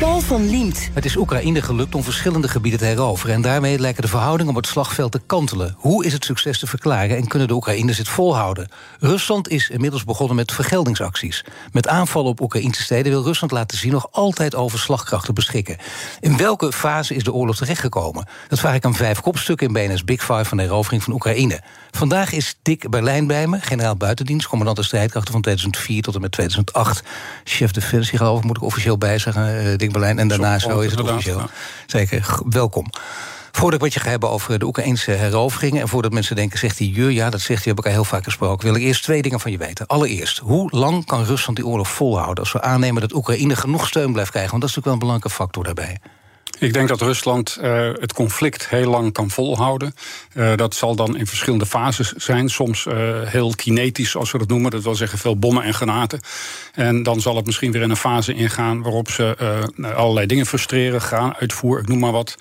Paul van Liemt. Het is Oekraïne gelukt om verschillende gebieden te heroveren. En daarmee lijken de verhoudingen op het slagveld te kantelen. Hoe is het succes te verklaren en kunnen de Oekraïners het volhouden? Rusland is inmiddels begonnen met vergeldingsacties. Met aanvallen op Oekraïnse steden wil Rusland laten zien nog altijd over slagkrachten beschikken. In welke fase is de oorlog terechtgekomen? Dat vraag ik aan vijf kopstukken in BNS Big Five van de herovering van Oekraïne. Vandaag is Dick Berlijn bij me, generaal buitendienst, commandant de strijdkrachten van 2004 tot en met 2008. Chef Defensie, geloof moet ik officieel bijzeggen, uh, Dick Berlijn. En daarna zo, is het officieel. Zeker, welkom. Voordat ik wat je ga hebben over de Oekraïnse heroveringen... en voordat mensen denken, zegt hij je, ja, dat zegt hij, heb ik al heel vaak gesproken... wil ik eerst twee dingen van je weten. Allereerst, hoe lang kan Rusland die oorlog volhouden... als we aannemen dat Oekraïne genoeg steun blijft krijgen? Want dat is natuurlijk wel een belangrijke factor daarbij. Ik denk dat Rusland uh, het conflict heel lang kan volhouden. Uh, dat zal dan in verschillende fases zijn. Soms uh, heel kinetisch, als we dat noemen. Dat wil zeggen veel bommen en granaten. En dan zal het misschien weer in een fase ingaan waarop ze allerlei dingen frustreren, gaan, uitvoer, ik noem maar wat.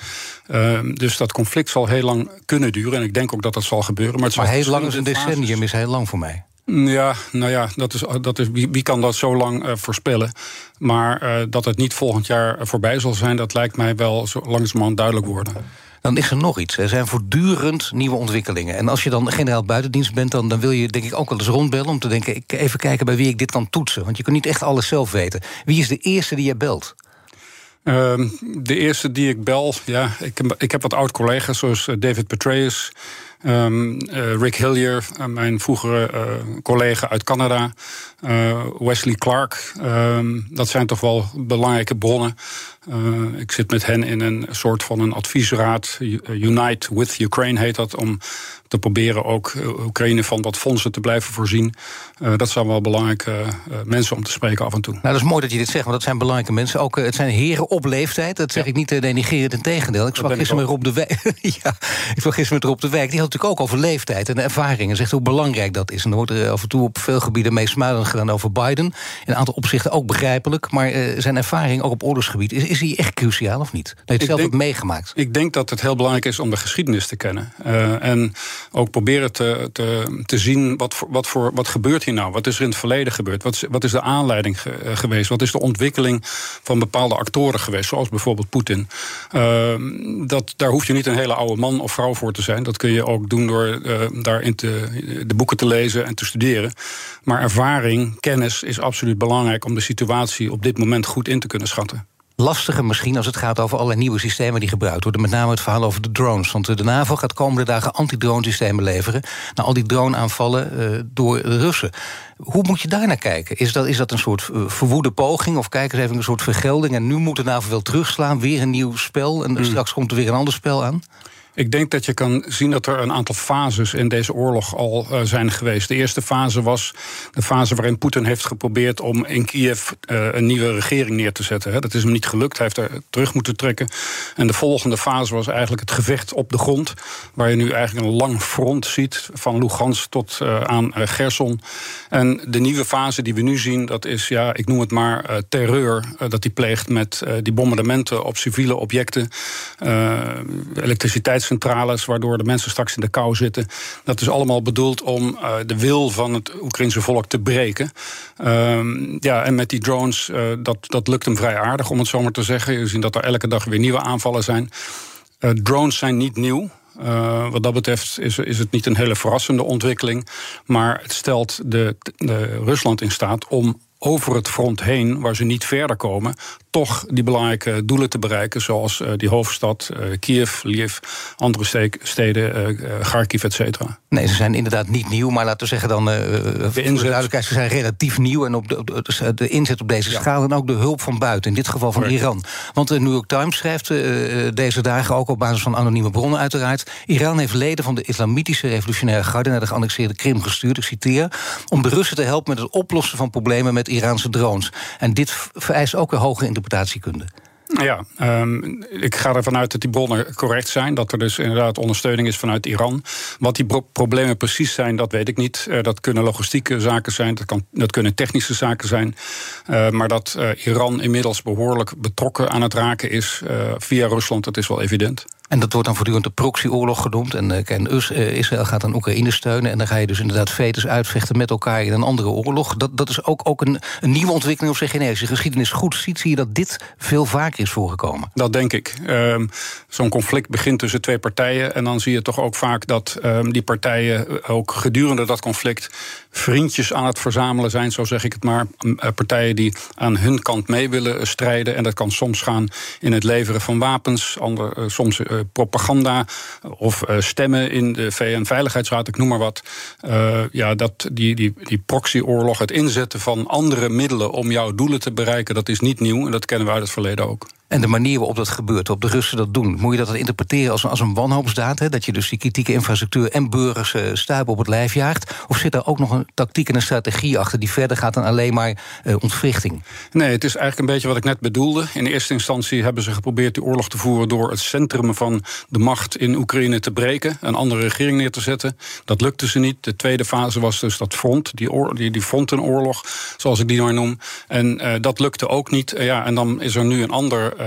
dus dat conflict zal heel lang kunnen duren. En ik denk ook dat dat zal gebeuren. Maar, het maar heel lang is een decennium, is heel lang voor mij. Ja, nou ja, dat is, dat is, wie, wie kan dat zo lang uh, voorspellen? Maar uh, dat het niet volgend jaar voorbij zal zijn, dat lijkt mij wel zo langzamerhand duidelijk worden. Dan is er nog iets. Er zijn voortdurend nieuwe ontwikkelingen. En als je dan generaal buitendienst bent, dan, dan wil je denk ik ook wel eens rondbellen om te denken: ik even kijken bij wie ik dit kan toetsen. Want je kunt niet echt alles zelf weten. Wie is de eerste die je belt? Uh, de eerste die ik bel, ja, ik heb, ik heb wat oud-collega's zoals eh, David Petraeus. Um, uh, Rick Hillier, uh, mijn vroegere uh, collega uit Canada. Wesley Clark. Um, dat zijn toch wel belangrijke bronnen. ik zit met hen in een soort van een adviesraad. Unite with Ukraine heet dat. Om te proberen ook Oekraïne van wat fondsen te blijven voorzien. dat zijn wel belangrijke mensen om te spreken af en toe. Nou, dat is mooi dat je dit zegt, want dat zijn belangrijke mensen. Ook, het zijn heren op leeftijd. Dat zeg ja. ik niet denigerend, in tegendeel. Ik sprak gisteren met Rob de Wijk. ja, ik sprak gisteren met Rob de Wijk. Die had natuurlijk ook over leeftijd en ervaring. En zegt hoe belangrijk dat is. En er wordt er af en toe op veel gebieden mee smuilend gedaan over Biden. In een aantal opzichten ook begrijpelijk. Maar zijn ervaring ook op oorlogsgebied, is, is die echt cruciaal of niet? Dat je het zelf hebt meegemaakt. Ik denk dat het heel belangrijk is om de geschiedenis te kennen. En ook proberen te, te, te zien wat, voor, wat, voor, wat gebeurt hier nou? Wat is er in het verleden gebeurd? Wat is, wat is de aanleiding ge, uh, geweest? Wat is de ontwikkeling van bepaalde actoren geweest? Zoals bijvoorbeeld Poetin. dat, daar hoef je niet een hele oude man of vrouw voor te zijn. Dat kun je ook doen door uh, daarin te, de boeken te lezen en te studeren. Maar ervaring, kennis is absoluut belangrijk om de situatie op dit moment goed in te kunnen schatten lastiger misschien als het gaat over allerlei nieuwe systemen die gebruikt worden. Met name het verhaal over de drones. Want de NAVO gaat komende dagen anti-drone systemen leveren. naar al die drone-aanvallen uh, door de Russen. Hoe moet je daar naar kijken? Is dat, is dat een soort uh, verwoede poging? Of kijken ze even een soort vergelding? En nu moet de NAVO wel terugslaan, weer een nieuw spel. En mm. straks komt er weer een ander spel aan? Ik denk dat je kan zien dat er een aantal fases in deze oorlog al uh, zijn geweest. De eerste fase was de fase waarin Poetin heeft geprobeerd om in Kiev uh, een nieuwe regering neer te zetten. Dat is hem niet gelukt, hij heeft er terug moeten trekken. En de volgende fase was eigenlijk het gevecht op de grond, waar je nu eigenlijk een lang front ziet, van Lugansk tot uh, aan Gerson. En de nieuwe fase die we nu zien, dat is, ja, ik noem het maar terreur, dat hij pleegt met die bombardementen op civiele objecten, elektriciteits centrales, waardoor de mensen straks in de kou zitten. Dat is allemaal bedoeld om uh, de wil van het Oekraïnse volk te breken. Um, ja, en met die drones, uh, dat, dat lukt hem vrij aardig, om het zo maar te zeggen. Je ziet dat er elke dag weer nieuwe aanvallen zijn. Uh, drones zijn niet nieuw. Wat dat betreft is, is het niet een hele verrassende ontwikkeling. Maar het stelt de, de Rusland in staat om over het front heen, waar ze niet verder komen, toch die belangrijke doelen te bereiken, zoals uh, die hoofdstad uh, Kiev, Lviv, andere steden, uh, Kharkiv, et cetera. Nee, ze zijn inderdaad niet nieuw, maar laten we zeggen dan, de inzet. ze zijn relatief nieuw en op de, de, de inzet op deze ja. schaal en ook de hulp van buiten, in dit geval van Correct. Iran. Want de New York Times schrijft deze dagen, ook op basis van anonieme bronnen uiteraard, Iran heeft leden van de Islamitische Revolutionaire Garde naar de geannexeerde Krim gestuurd, ik citeer, om de Russen te helpen met het oplossen van problemen met Iraanse drones. En dit vereist ook weer hoge interpretatiekunde. Ja, um, ik ga ervan uit dat die bronnen correct zijn. Dat er dus inderdaad ondersteuning is vanuit Iran. Wat die problemen precies zijn, dat weet ik niet. Uh, dat kunnen logistieke zaken zijn, dat, kan, dat kunnen technische zaken zijn. Uh, maar dat uh, Iran inmiddels behoorlijk betrokken aan het raken is via Rusland, dat is wel evident. En dat wordt dan voortdurend de proxyoorlog genoemd. En, uh, en Israël gaat dan Oekraïne steunen. En dan ga je dus inderdaad vetes uitvechten met elkaar in een andere oorlog. Dat, dat is ook, ook een, een nieuwe ontwikkeling. Zeg je nee, als je geschiedenis goed ziet, zie je dat dit veel vaker is voorgekomen. Dat denk ik. Um, Zo'n conflict begint tussen twee partijen. En dan zie je toch ook vaak dat um, die partijen ook gedurende dat conflict vriendjes aan het verzamelen zijn, zo zeg ik het maar. Partijen die aan hun kant mee willen strijden. En dat kan soms gaan in het leveren van wapens, andere, soms propaganda of stemmen in de VN-veiligheidsraad, ik noem maar wat. Uh, ja, dat, die, die, die proxyoorlog, het inzetten van andere middelen om jouw doelen te bereiken, dat is niet nieuw en dat kennen we uit het verleden ook. En de manier waarop dat gebeurt, waarop de Russen dat doen, moet je dat interpreteren als een, als een wanhoopsdaad? Hè? Dat je dus die kritieke infrastructuur en burgers uh, op het lijf jaagt? Of zit er ook nog een tactiek en een strategie achter die verder gaat dan alleen maar uh, ontwrichting? Nee, het is eigenlijk een beetje wat ik net bedoelde. In eerste instantie hebben ze geprobeerd die oorlog te voeren door het centrum van de macht in Oekraïne te breken, een andere regering neer te zetten. Dat lukte ze niet. De tweede fase was dus dat front, die, die, die frontenoorlog, zoals ik die maar noem. En uh, dat lukte ook niet. ja, en dan is er nu een ander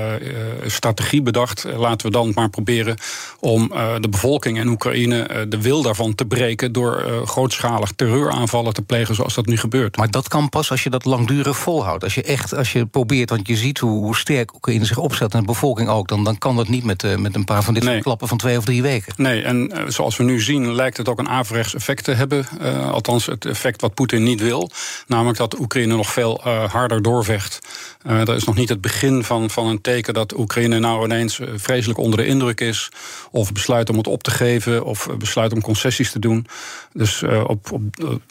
strategie bedacht. laten we dan maar proberen om de bevolking in Oekraïne de wil daarvan te breken door grootschalig terreuraanvallen te plegen zoals dat nu gebeurt. Maar dat kan pas als je dat langdurig volhoudt. Als je echt, als je probeert, want je ziet hoe, hoe sterk Oekraïne zich opstelt en de bevolking ook, dan, dan kan dat niet met, met een paar van dit nee. soort klappen van twee of drie weken. Nee, en zoals we nu zien lijkt het ook een averechts effect te hebben. althans, het effect wat Poetin niet wil. Namelijk dat Oekraïne nog veel harder doorvecht. dat is nog niet het begin van, van een teken dat Oekraïne nou ineens eh, vreselijk onder de indruk is. Of besluit om het op te geven. Of besluit om concessies te doen. Dus uh, op, op,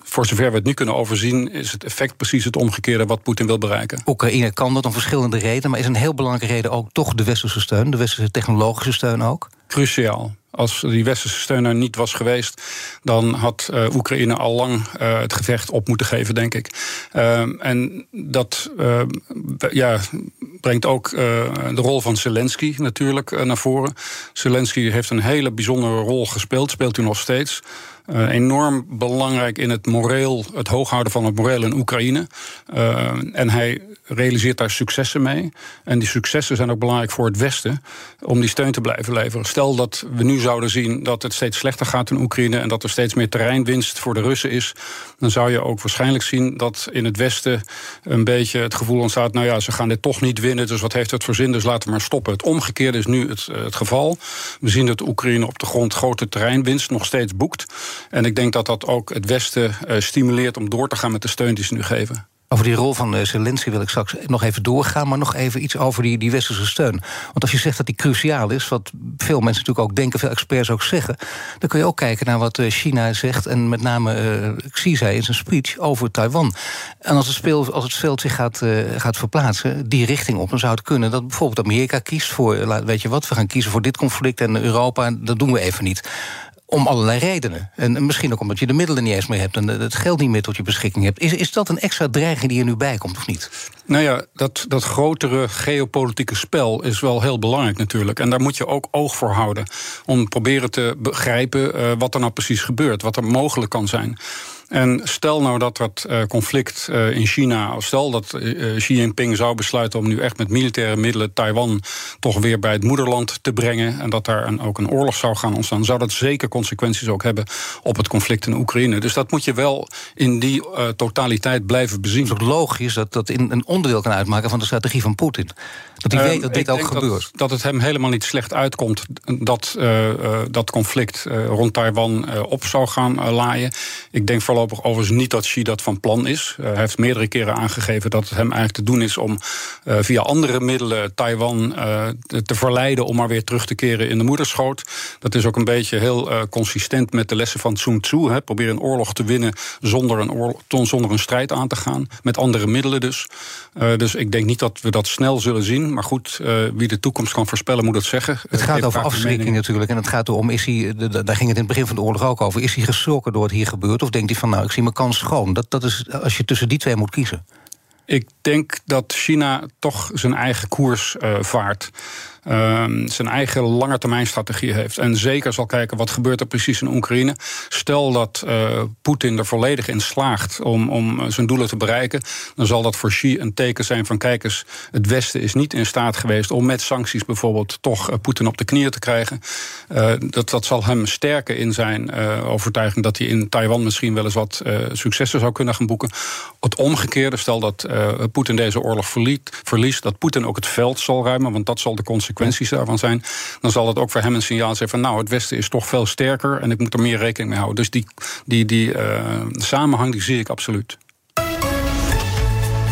voor zover we het nu kunnen overzien, is het effect precies het omgekeerde wat Poetin wil bereiken. Oekraïne kan dat om verschillende redenen. Maar is een heel belangrijke reden ook toch de westerse steun, de westerse technologische steun ook? Cruciaal. Als die westerse steun er niet was geweest, dan had uh, Oekraïne al lang uh, het gevecht op moeten geven, denk ik. Uh, en dat ja, brengt ook de rol van Zelensky natuurlijk naar voren. Zelensky heeft een hele bijzondere rol gespeeld, speelt u nog steeds. Uh, enorm belangrijk in het moreel, het hooghouden van het moreel in Oekraïne. Uh, en hij realiseert daar successen mee. En die successen zijn ook belangrijk voor het Westen om die steun te blijven leveren. Stel dat we nu zouden zien dat het steeds slechter gaat in Oekraïne en dat er steeds meer terreinwinst voor de Russen is, dan zou je ook waarschijnlijk zien dat in het Westen een beetje het gevoel ontstaat: nou ja, ze gaan dit toch niet winnen, dus wat heeft het voor zin? Dus laten we maar stoppen. Het omgekeerde is nu het, het geval. We zien dat Oekraïne op de grond grote terreinwinst nog steeds boekt. En ik denk dat dat ook het Westen uh, stimuleert om door te gaan met de steun die ze nu geven. Over die rol van Zelensky wil ik straks nog even doorgaan... maar nog even iets over die, die westerse steun. Want als je zegt dat die cruciaal is... wat veel mensen natuurlijk ook denken, veel experts ook zeggen... dan kun je ook kijken naar wat China zegt... en met name uh, Xi zei in zijn speech over Taiwan. En als het, speel, als het veld zich gaat, gaat verplaatsen, die richting op... dan zou het kunnen dat bijvoorbeeld Amerika kiest voor... weet je wat, we gaan kiezen voor dit conflict en Europa... dat doen we even niet om allerlei redenen. En misschien ook omdat je de middelen niet eens meer hebt... en het geld niet meer tot je beschikking hebt. Is, is dat een extra dreiging die er nu bij komt, of niet? Nou ja, dat, dat grotere geopolitieke spel is wel heel belangrijk natuurlijk. En daar moet je ook oog voor houden. Om proberen te begrijpen uh, wat er nou precies gebeurt. Wat er mogelijk kan zijn. En stel nou dat dat uh, conflict uh, in China, stel dat uh, Xi Jinping zou besluiten om nu echt met militaire middelen Taiwan toch weer bij het moederland te brengen en dat daar een, ook een oorlog zou gaan ontstaan, zou dat zeker consequenties ook hebben op het conflict in Oekraïne. Dus dat moet je wel in die totaliteit blijven bezien. Het is ook logisch dat dat in een onderdeel kan uitmaken van de strategie van Poetin. Dat hij weet dat dit ook gebeurt. Dat, dat, het hem helemaal niet slecht uitkomt dat dat conflict rond Taiwan op zou gaan laaien. Ik denk voorlopig overigens niet dat Xi dat van plan is. Hij heeft meerdere keren aangegeven dat het hem eigenlijk te doen is om via andere middelen Taiwan te verleiden om maar weer terug te keren in de moederschoot. Dat is ook een beetje heel consistent met de lessen van Sun Tzu. Hè. Probeer een oorlog te winnen zonder een, oorlog, zonder een strijd aan te gaan. Met andere middelen dus. dus ik denk niet dat we dat snel zullen zien. Maar goed, wie de toekomst kan voorspellen moet het zeggen. Het gaat over afschrikking natuurlijk. En het gaat erom, is hij, daar ging het in het begin van de oorlog ook over. Is hij geschrokken door wat hier gebeurt? Of denkt hij van nou, ik zie mijn kans schoon. Dat, dat is als je tussen die twee moet kiezen. Ik denk dat China toch zijn eigen koers uh, vaart. Ehm, zijn eigen langetermijnstrategie heeft. En zeker zal kijken wat gebeurt er precies in Oekraïne. Stel dat uh, Poetin er volledig in slaagt om, om zijn doelen te bereiken, dan zal dat voor Xi een teken zijn van kijk eens, het Westen is niet in staat geweest om met sancties bijvoorbeeld toch uh, Poetin op de knieën te krijgen. Dat, dat zal hem sterken in zijn overtuiging dat hij in Taiwan misschien wel eens wat successen zou kunnen gaan boeken. Het omgekeerde, stel dat Poetin deze oorlog verliest, dat Poetin ook het veld zal ruimen, want dat zal de consequentie consequenties daarvan zijn, dan zal het ook voor hem een signaal zijn van nou, het Westen is toch veel sterker en ik moet er meer rekening mee houden. Dus die, die, die uh, samenhang die zie ik absoluut.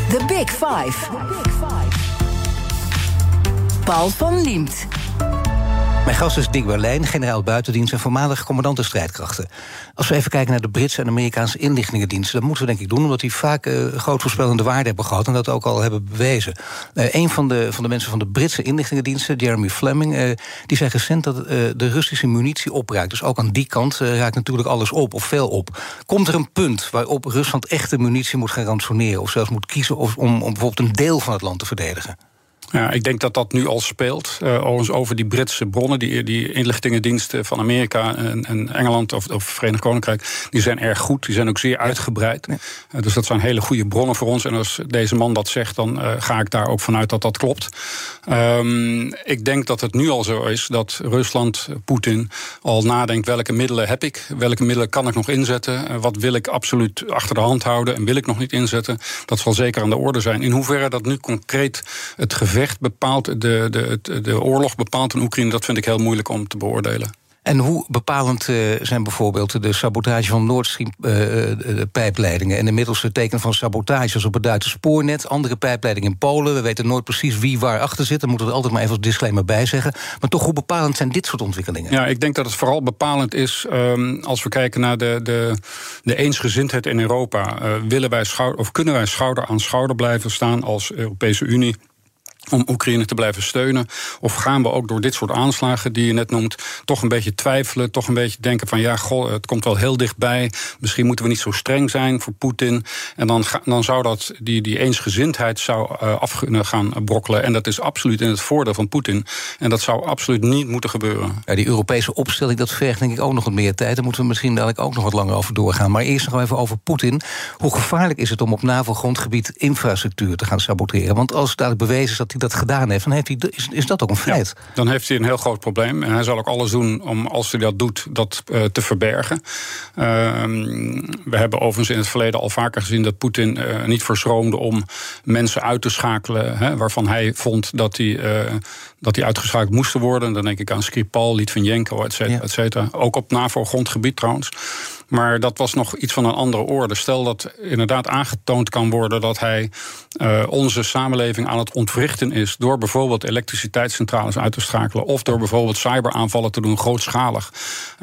The Big Five. Paul van Liemt. Mijn gast is Dick Berlijn, generaal buitendienst en voormalig commandant de strijdkrachten. Als we even kijken naar de Britse en Amerikaanse inlichtingendiensten, dat moeten we denk ik doen, omdat die vaak uh, groot voorspellende waarde hebben gehad en dat ook al hebben bewezen. Uh, een van de, van de mensen van de Britse inlichtingendiensten, Jeremy Fleming, uh, die zei recent dat de Russische munitie opraakt. Dus ook aan die kant raakt natuurlijk alles op, of veel op. Komt er een punt waarop Rusland echte munitie moet gaan ransoneren, of zelfs moet kiezen of, om, om bijvoorbeeld een deel van het land te verdedigen? Ja, ik denk dat dat nu al speelt. Uh, overigens over die Britse bronnen, die, die inlichtingendiensten van Amerika en, en Engeland of, of Verenigd Koninkrijk, die zijn erg goed. Die zijn ook zeer uitgebreid. Uh, dus dat zijn hele goede bronnen voor ons. En als deze man dat zegt, dan uh, ga ik daar ook vanuit dat dat klopt. Um, ik denk dat het nu al zo is dat Rusland, Poetin, al nadenkt welke middelen heb ik, welke middelen kan ik nog inzetten, wat wil ik absoluut achter de hand houden en wil ik nog niet inzetten. Dat zal zeker aan de orde zijn. In hoeverre dat nu concreet het gevecht gevecht bepaalt, de, de, de oorlog bepaalt in Oekraïne, dat vind ik heel moeilijk om te beoordelen. En hoe bepalend uh, zijn bijvoorbeeld de sabotage van Nord Stream uh, pijpleidingen... en inmiddels het teken van sabotages op het Duitse spoornet... andere pijpleidingen in Polen, we weten nooit precies wie waar achter zit... daar moeten we altijd maar even als disclaimer bij zeggen. Maar toch, hoe bepalend zijn dit soort ontwikkelingen? Ja, ik denk dat het vooral bepalend is um, als we kijken naar de, de, de eensgezindheid in Europa. Uh, willen wij schouder, of kunnen wij schouder aan schouder blijven staan als Europese Unie om Oekraïne te blijven steunen? Of gaan we ook door dit soort aanslagen die je net noemt, toch een beetje twijfelen, toch een beetje denken van ja, goh, het komt wel heel dichtbij. Misschien moeten we niet zo streng zijn voor Poetin. En dan, dan zou dat die, die eensgezindheid zou uh, gaan brokkelen. En dat is absoluut in het voordeel van Poetin. En dat zou absoluut niet moeten gebeuren. Ja, die Europese opstelling, dat vergt denk ik ook nog wat meer tijd. Daar moeten we misschien dadelijk ook nog wat langer over doorgaan. Maar eerst nog even over Poetin. Hoe gevaarlijk is het om op NAVO-grondgebied infrastructuur te gaan saboteren? Want als dadelijk bewezen is dat hij dat gedaan heeft, dan heeft hij, is, is dat ook een feit. dan heeft hij een heel groot probleem. En hij zal ook alles doen om, als hij dat doet, dat uh, te verbergen. Uh, we hebben overigens in het verleden al vaker gezien dat Poetin uh, niet verschroomde om mensen uit te schakelen. Hè, waarvan hij vond dat die, eh, dat die uitgeschakeld moesten worden. Dan denk ik aan Skripal, Litvinenko, et cetera, et cetera. Ook op NAVO-grondgebied trouwens. Maar dat was nog iets van een andere orde. Stel dat inderdaad aangetoond kan worden dat hij uh, onze samenleving aan het ontwrichten is. door bijvoorbeeld elektriciteitscentrales uit te schakelen. of door bijvoorbeeld cyberaanvallen te doen, grootschalig.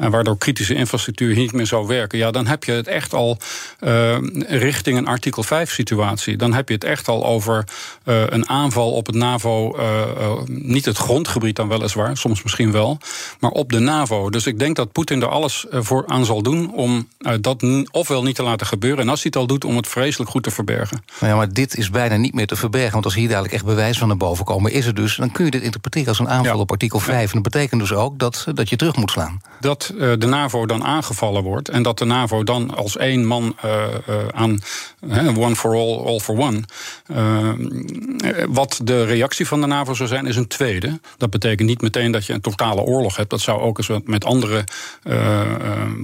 Uh, waardoor kritische infrastructuur niet meer zou werken. Ja, dan heb je het echt al uh, richting een artikel 5 situatie. Dan heb je het echt al over een aanval op het NAVO. niet het grondgebied dan weliswaar, soms misschien wel. maar op de NAVO. Dus ik denk dat Poetin er alles voor aan zal doen om uh, dat ofwel niet te laten gebeuren... en als hij het al doet, om het vreselijk goed te verbergen. Maar, ja, maar dit is bijna niet meer te verbergen. Want als hier dadelijk echt bewijs van naar boven komen... is het dus, dan kun je dit interpreteren als een aanval op artikel 5. En dat betekent dus ook dat, dat je terug moet slaan. Dat de NAVO dan aangevallen wordt... en dat de NAVO dan als één man uh, aan... one for all, all for one... wat de reactie van de NAVO zou zijn, is een tweede. Dat betekent niet meteen dat je een totale oorlog hebt. Dat zou ook eens met andere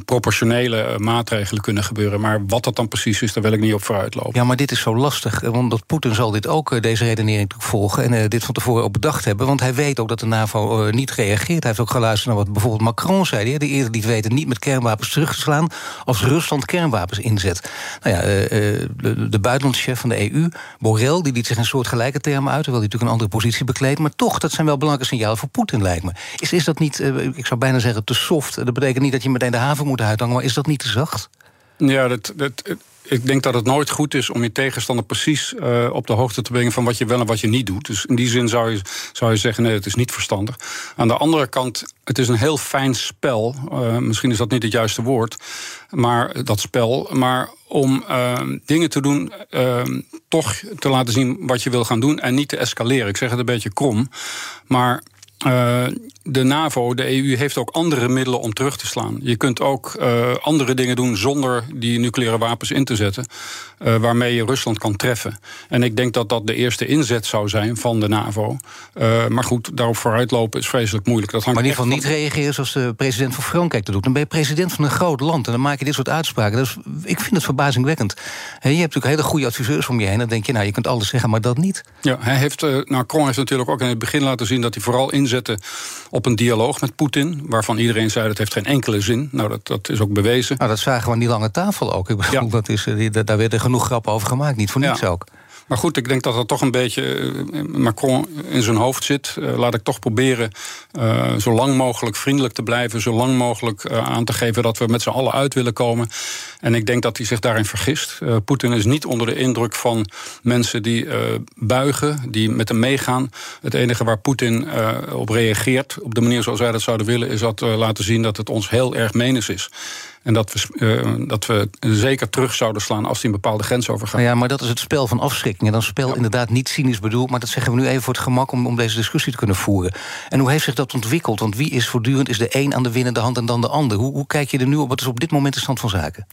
proportionele eh, maatregelen kunnen gebeuren. Maar wat dat dan precies is, daar wil ik niet op vooruitlopen. Ja, maar dit is zo lastig. Want Poetin zal dit ook, eh, deze redenering volgen... en dit van tevoren ook bedacht hebben. Want hij weet ook dat de NAVO niet reageert. Hij heeft ook geluisterd naar wat bijvoorbeeld Macron zei... die, die eerder liet weten niet met kernwapens terug te slaan... als Rusland kernwapens inzet. Nou ja, de, de buitenlandschef van de EU, Borrell... die liet zich in soort gelijke termen uit... terwijl hij natuurlijk een andere positie bekleedt. Maar toch, dat zijn wel belangrijke signalen voor Poetin, lijkt me. Is, is dat niet, ik zou bijna zeggen, te soft? Dat betekent niet dat je meteen de haven moet uithangen... maar is dat niet te zacht? Ja, dat, dat, ik denk dat het nooit goed is om je tegenstander precies uh, op de hoogte te brengen van wat je wel en wat je niet doet. Dus in die zin zou je, zou je zeggen: nee, het is niet verstandig. Aan de andere kant, het is een heel fijn spel. Uh, misschien is dat niet het juiste woord, maar dat spel. Maar om uh, dingen te doen, toch te laten zien wat je wil gaan doen en niet te escaleren. Ik zeg het een beetje krom, maar uh, de NAVO, de EU, heeft ook andere middelen om terug te slaan. Je kunt ook uh, andere dingen doen zonder die nucleaire wapens in te zetten, uh, waarmee je Rusland kan treffen. En ik denk dat dat de eerste inzet zou zijn van de NAVO. maar goed, daarop vooruitlopen is vreselijk moeilijk. Dat hangt maar in ieder geval niet reageren zoals de president van Frankrijk dat doet. Dan ben je president van een groot land en dan maak je dit soort uitspraken. Dus ik vind het verbazingwekkend. je hebt natuurlijk hele goede adviseurs om je heen. Dan denk je, nou, je kunt alles zeggen, maar dat niet. Ja, hij heeft, nou, Macron heeft natuurlijk ook in het begin laten zien dat hij vooral inzet op een dialoog met Poetin. Waarvan iedereen zei dat heeft geen enkele zin. Nou, dat, dat is ook bewezen. Nou, dat zagen we aan die lange tafel ook. Ik bedoel, ja. dat is, eh, daar werden genoeg grappen over gemaakt. Niet voor niets ja. ook. Maar goed, ik denk dat er toch een beetje eh, Macron in zijn hoofd zit. Uh, laat ik toch proberen uh, zo lang mogelijk vriendelijk te blijven. Zo lang mogelijk aan te geven dat we met z'n allen uit willen komen. En ik denk dat hij zich daarin vergist. Poetin is niet onder de indruk van mensen die buigen, die met hem meegaan. Het enige waar Poetin op reageert, op de manier zoals wij dat zouden willen, is dat laten zien dat het ons heel erg menens is. En dat we, uh, dat we zeker terug zouden slaan als die een bepaalde grens overgaat. Ja, maar dat is het spel van afschrikking. En dan spel ja. inderdaad niet cynisch bedoeld. Maar dat zeggen we nu even voor het gemak om, om deze discussie te kunnen voeren. En hoe heeft zich dat ontwikkeld? Want wie is voortdurend is de een aan de winnende hand en dan de ander? Hoe, hoe kijk je er nu op? Wat is op dit moment de stand van zaken?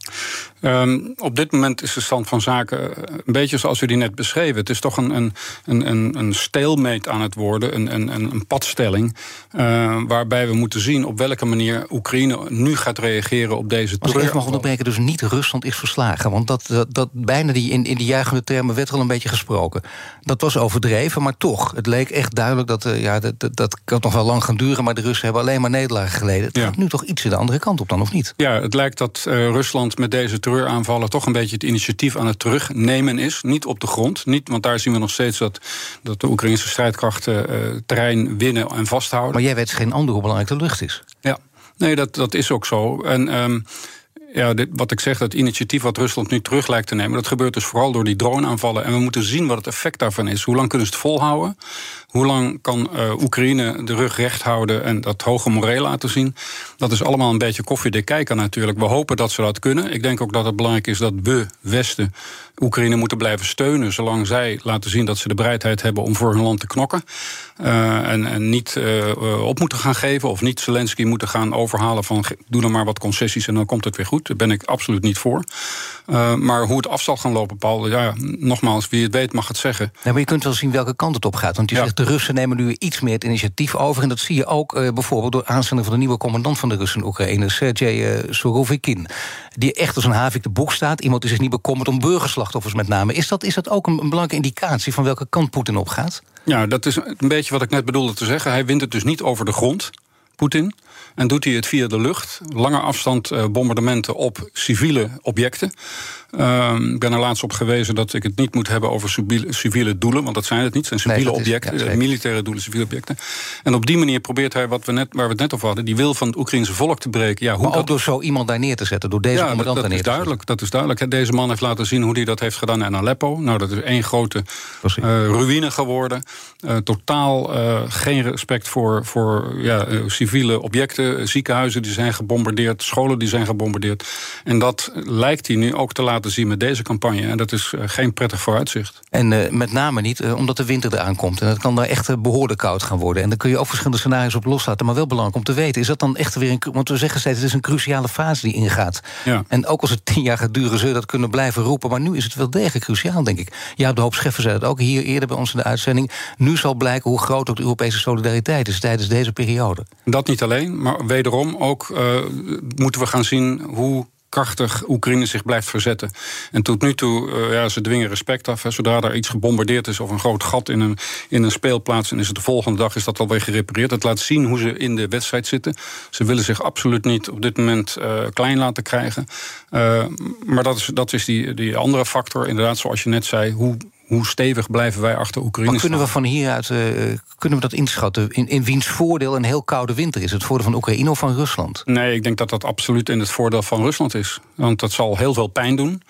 Um, op dit moment is de stand van zaken een beetje zoals u die net beschreven. Het is toch een, een, een, een stalemate aan het worden, een, een, een padstelling. Uh, waarbij we moeten zien op welke manier Oekraïne nu gaat reageren op deze deze Als ik mag onderbreken, dus niet Rusland is verslagen. Want dat, dat, dat bijna die, in, in die juichende termen werd al een beetje gesproken. Dat was overdreven, maar toch. Het leek echt duidelijk dat, uh, ja, dat, dat, dat kan nog wel lang gaan duren... maar de Russen hebben alleen maar nederlagen geleden. Het ja. gaat nu toch iets de andere kant op dan, of niet? Ja, het lijkt dat uh, Rusland met deze terreuraanvallen... toch een beetje het initiatief aan het terugnemen is. Niet op de grond, niet, want daar zien we nog steeds... dat, dat de Oekraïnse strijdkrachten uh, terrein winnen en vasthouden. Maar jij weet geen ander hoe belangrijk de lucht is. Ja, Nee, dat, dat is ook zo. En um, ja, dit, wat ik zeg, dat initiatief wat Rusland nu terug lijkt te nemen... dat gebeurt dus vooral door die droneaanvallen. En we moeten zien wat het effect daarvan is. Hoe lang kunnen ze het volhouden? Hoe lang kan uh, Oekraïne de rug recht houden en dat hoge moreel laten zien? Dat is allemaal een beetje koffiedik kijken natuurlijk. We hopen dat ze dat kunnen. Ik denk ook dat het belangrijk is dat we, Westen, Oekraïne moeten blijven steunen... zolang zij laten zien dat ze de bereidheid hebben om voor hun land te knokken. Uh, en, niet uh, op moeten gaan geven of niet Zelensky moeten gaan overhalen... van doe dan maar wat concessies en dan komt het weer goed. Daar ben ik absoluut niet voor. Uh, maar hoe het af zal gaan lopen, Paul, ja, nogmaals, wie het weet mag het zeggen. Ja, maar je kunt wel zien welke kant het op gaat. Want je ja. zegt, de Russen nemen nu iets meer het initiatief over. En dat zie je ook uh, bijvoorbeeld door aanstelling van de nieuwe commandant van de Russen in Oekraïne, Sergej uh, Sorovikin. Die echt als een havik de boek staat. Iemand die zich niet bekommert om burgerslachtoffers met name. Is dat, is dat ook een, een belangrijke indicatie van welke kant Poetin op gaat? Ja, dat is een beetje wat ik net bedoelde te zeggen. Hij wint het dus niet over de grond, Poetin. En doet hij het via de lucht. Lange afstand uh, bombardementen op civiele objecten. Uh, ik ben er laatst op gewezen dat ik het niet moet hebben over civiele, civiele doelen. Want dat zijn het niet. Het zijn civiele nee, objecten. Is, ja, militaire doelen, civiele objecten. En op die manier probeert hij, wat we net, waar we het net over hadden... die wil van het Oekraïnse volk te breken. Ja, hoe maar ook dat... door zo iemand daar neer te zetten. Door deze ja, commandant dat, daar neer is duidelijk, Dat is duidelijk. Deze man heeft laten zien hoe hij dat heeft gedaan in Aleppo. Nou, dat is één grote uh, ruïne geworden. Uh, totaal uh, geen respect voor, voor ja, civiele objecten. Ziekenhuizen die zijn gebombardeerd. Scholen die zijn gebombardeerd. En dat lijkt hij nu ook te laten zien met deze campagne. En dat is uh, geen prettig vooruitzicht. En uh, met name niet uh, omdat de winter eraan komt. En het kan daar echt behoorlijk koud gaan worden. En dan kun je ook verschillende scenario's op loslaten. Maar wel belangrijk om te weten, is dat dan echt weer een... Want we zeggen steeds, het is een cruciale fase die ingaat. Ja. En ook als het tien jaar gaat duren, zul je dat kunnen blijven roepen. Maar nu is het wel degelijk cruciaal, denk ik. Ja, de hoop Scheffer zei het ook hier eerder bij ons in de uitzending. Nu zal blijken hoe groot ook de Europese solidariteit is tijdens deze periode. Dat niet alleen, maar wederom ook moeten we gaan zien hoe krachtig Oekraïne zich blijft verzetten. En tot nu toe, uh, ja, ze dwingen respect af. Hè. Zodra er iets gebombardeerd is of een groot gat in een, in een speelplaats... en is het de volgende dag is dat alweer gerepareerd. Het laat zien hoe ze in de wedstrijd zitten. Ze willen zich absoluut niet op dit moment uh, klein laten krijgen. Uh, maar dat is, dat is die, die andere factor, inderdaad, zoals je net zei... hoe hoe stevig blijven wij achter Oekraïne maar kunnen we van hieruit uh, kunnen we dat inschatten? In, in wiens voordeel een heel koude winter is? Het voordeel van Oekraïne of van Rusland? Nee, ik denk dat dat absoluut in het voordeel van Rusland is. Want dat zal heel veel pijn doen.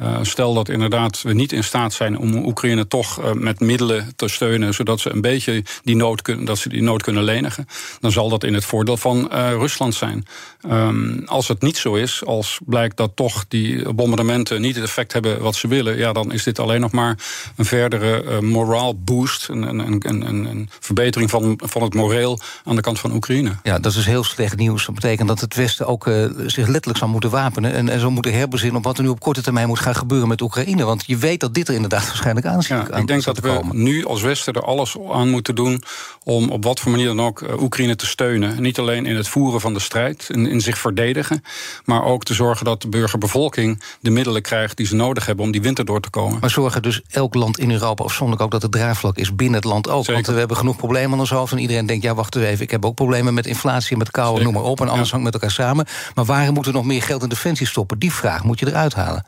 Uh, stel dat inderdaad we niet in staat zijn om Oekraïne toch uh, met middelen te steunen, zodat ze een beetje die nood kunnen, dat ze die nood kunnen lenigen, dan zal dat in het voordeel van uh, Rusland zijn. Um, als het niet zo is, als blijkt dat toch die bombardementen niet het effect hebben wat ze willen, ja, dan is dit alleen nog maar een verdere moraal boost, een, een, een, een, verbetering van, van het moreel aan de kant van Oekraïne. Ja, dat is heel slecht nieuws. Dat betekent dat het Westen ook zich letterlijk zal moeten wapenen en, en zal moeten herbezinnen op wat er nu op korte termijn moet gaan gebeuren met Oekraïne? Want je weet dat dit er inderdaad waarschijnlijk aan. Ja, ik denk dat we nu als Westen er alles aan moeten doen om op wat voor manier dan ook eh, Oekraïne te steunen. Niet alleen in het voeren van de strijd, in, in zich verdedigen, maar ook te zorgen dat de burgerbevolking de middelen krijgt die ze nodig hebben om die winter door te komen. Maar zorgen dus elk land in Europa afzonderlijk ook dat het draagvlak is binnen het land ook. Want we hebben genoeg problemen aan ons hoofd en iedereen denkt, ja wacht even, ik heb ook problemen met inflatie, met kou, noem maar op. En alles hangt met elkaar samen. Maar waarom moeten we nog meer geld in defensie stoppen? Die vraag moet je eruit halen.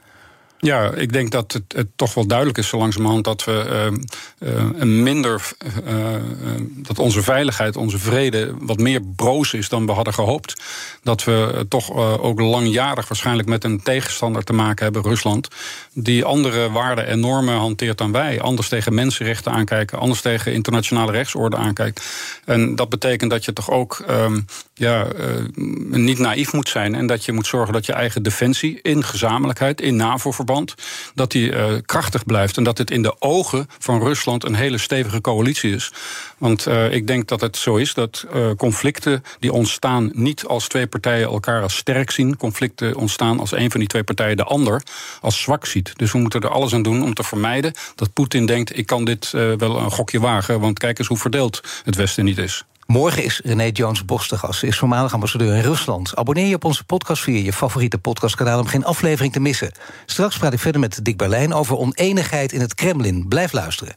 Ja, ik denk dat het, het, toch wel duidelijk is zo langzamerhand dat we uh, uh, een minder. Uh, dat onze veiligheid, onze vrede wat meer broos is dan we hadden gehoopt. Dat we toch ook langjarig waarschijnlijk met een tegenstander te maken hebben, Rusland. Die andere waarden en normen hanteert dan wij. Anders tegen mensenrechten aankijken, anders tegen internationale rechtsorde aankijkt. En dat betekent dat je toch ook ja, niet naïef moet zijn. En dat je moet zorgen dat je eigen defensie in gezamenlijkheid, in NAVO-verband dat die uh, krachtig blijft. En dat het in de ogen van Rusland een hele stevige coalitie is. Want uh, ik denk dat het zo is dat conflicten die ontstaan niet als twee partijen elkaar als sterk zien. Conflicten ontstaan als een van die twee partijen de ander als zwak ziet. Dus we moeten er alles aan doen om te vermijden dat Poetin denkt: ik kan dit wel een gokje wagen. Want kijk eens hoe verdeeld het Westen niet is. Morgen is René Jones Bos gast. Is voormalig ambassadeur in Rusland. Abonneer je op onze podcast via je favoriete podcastkanaal... om geen aflevering te missen. Straks praat ik verder met Dick Berlijn over oneenigheid in het Kremlin. Blijf luisteren.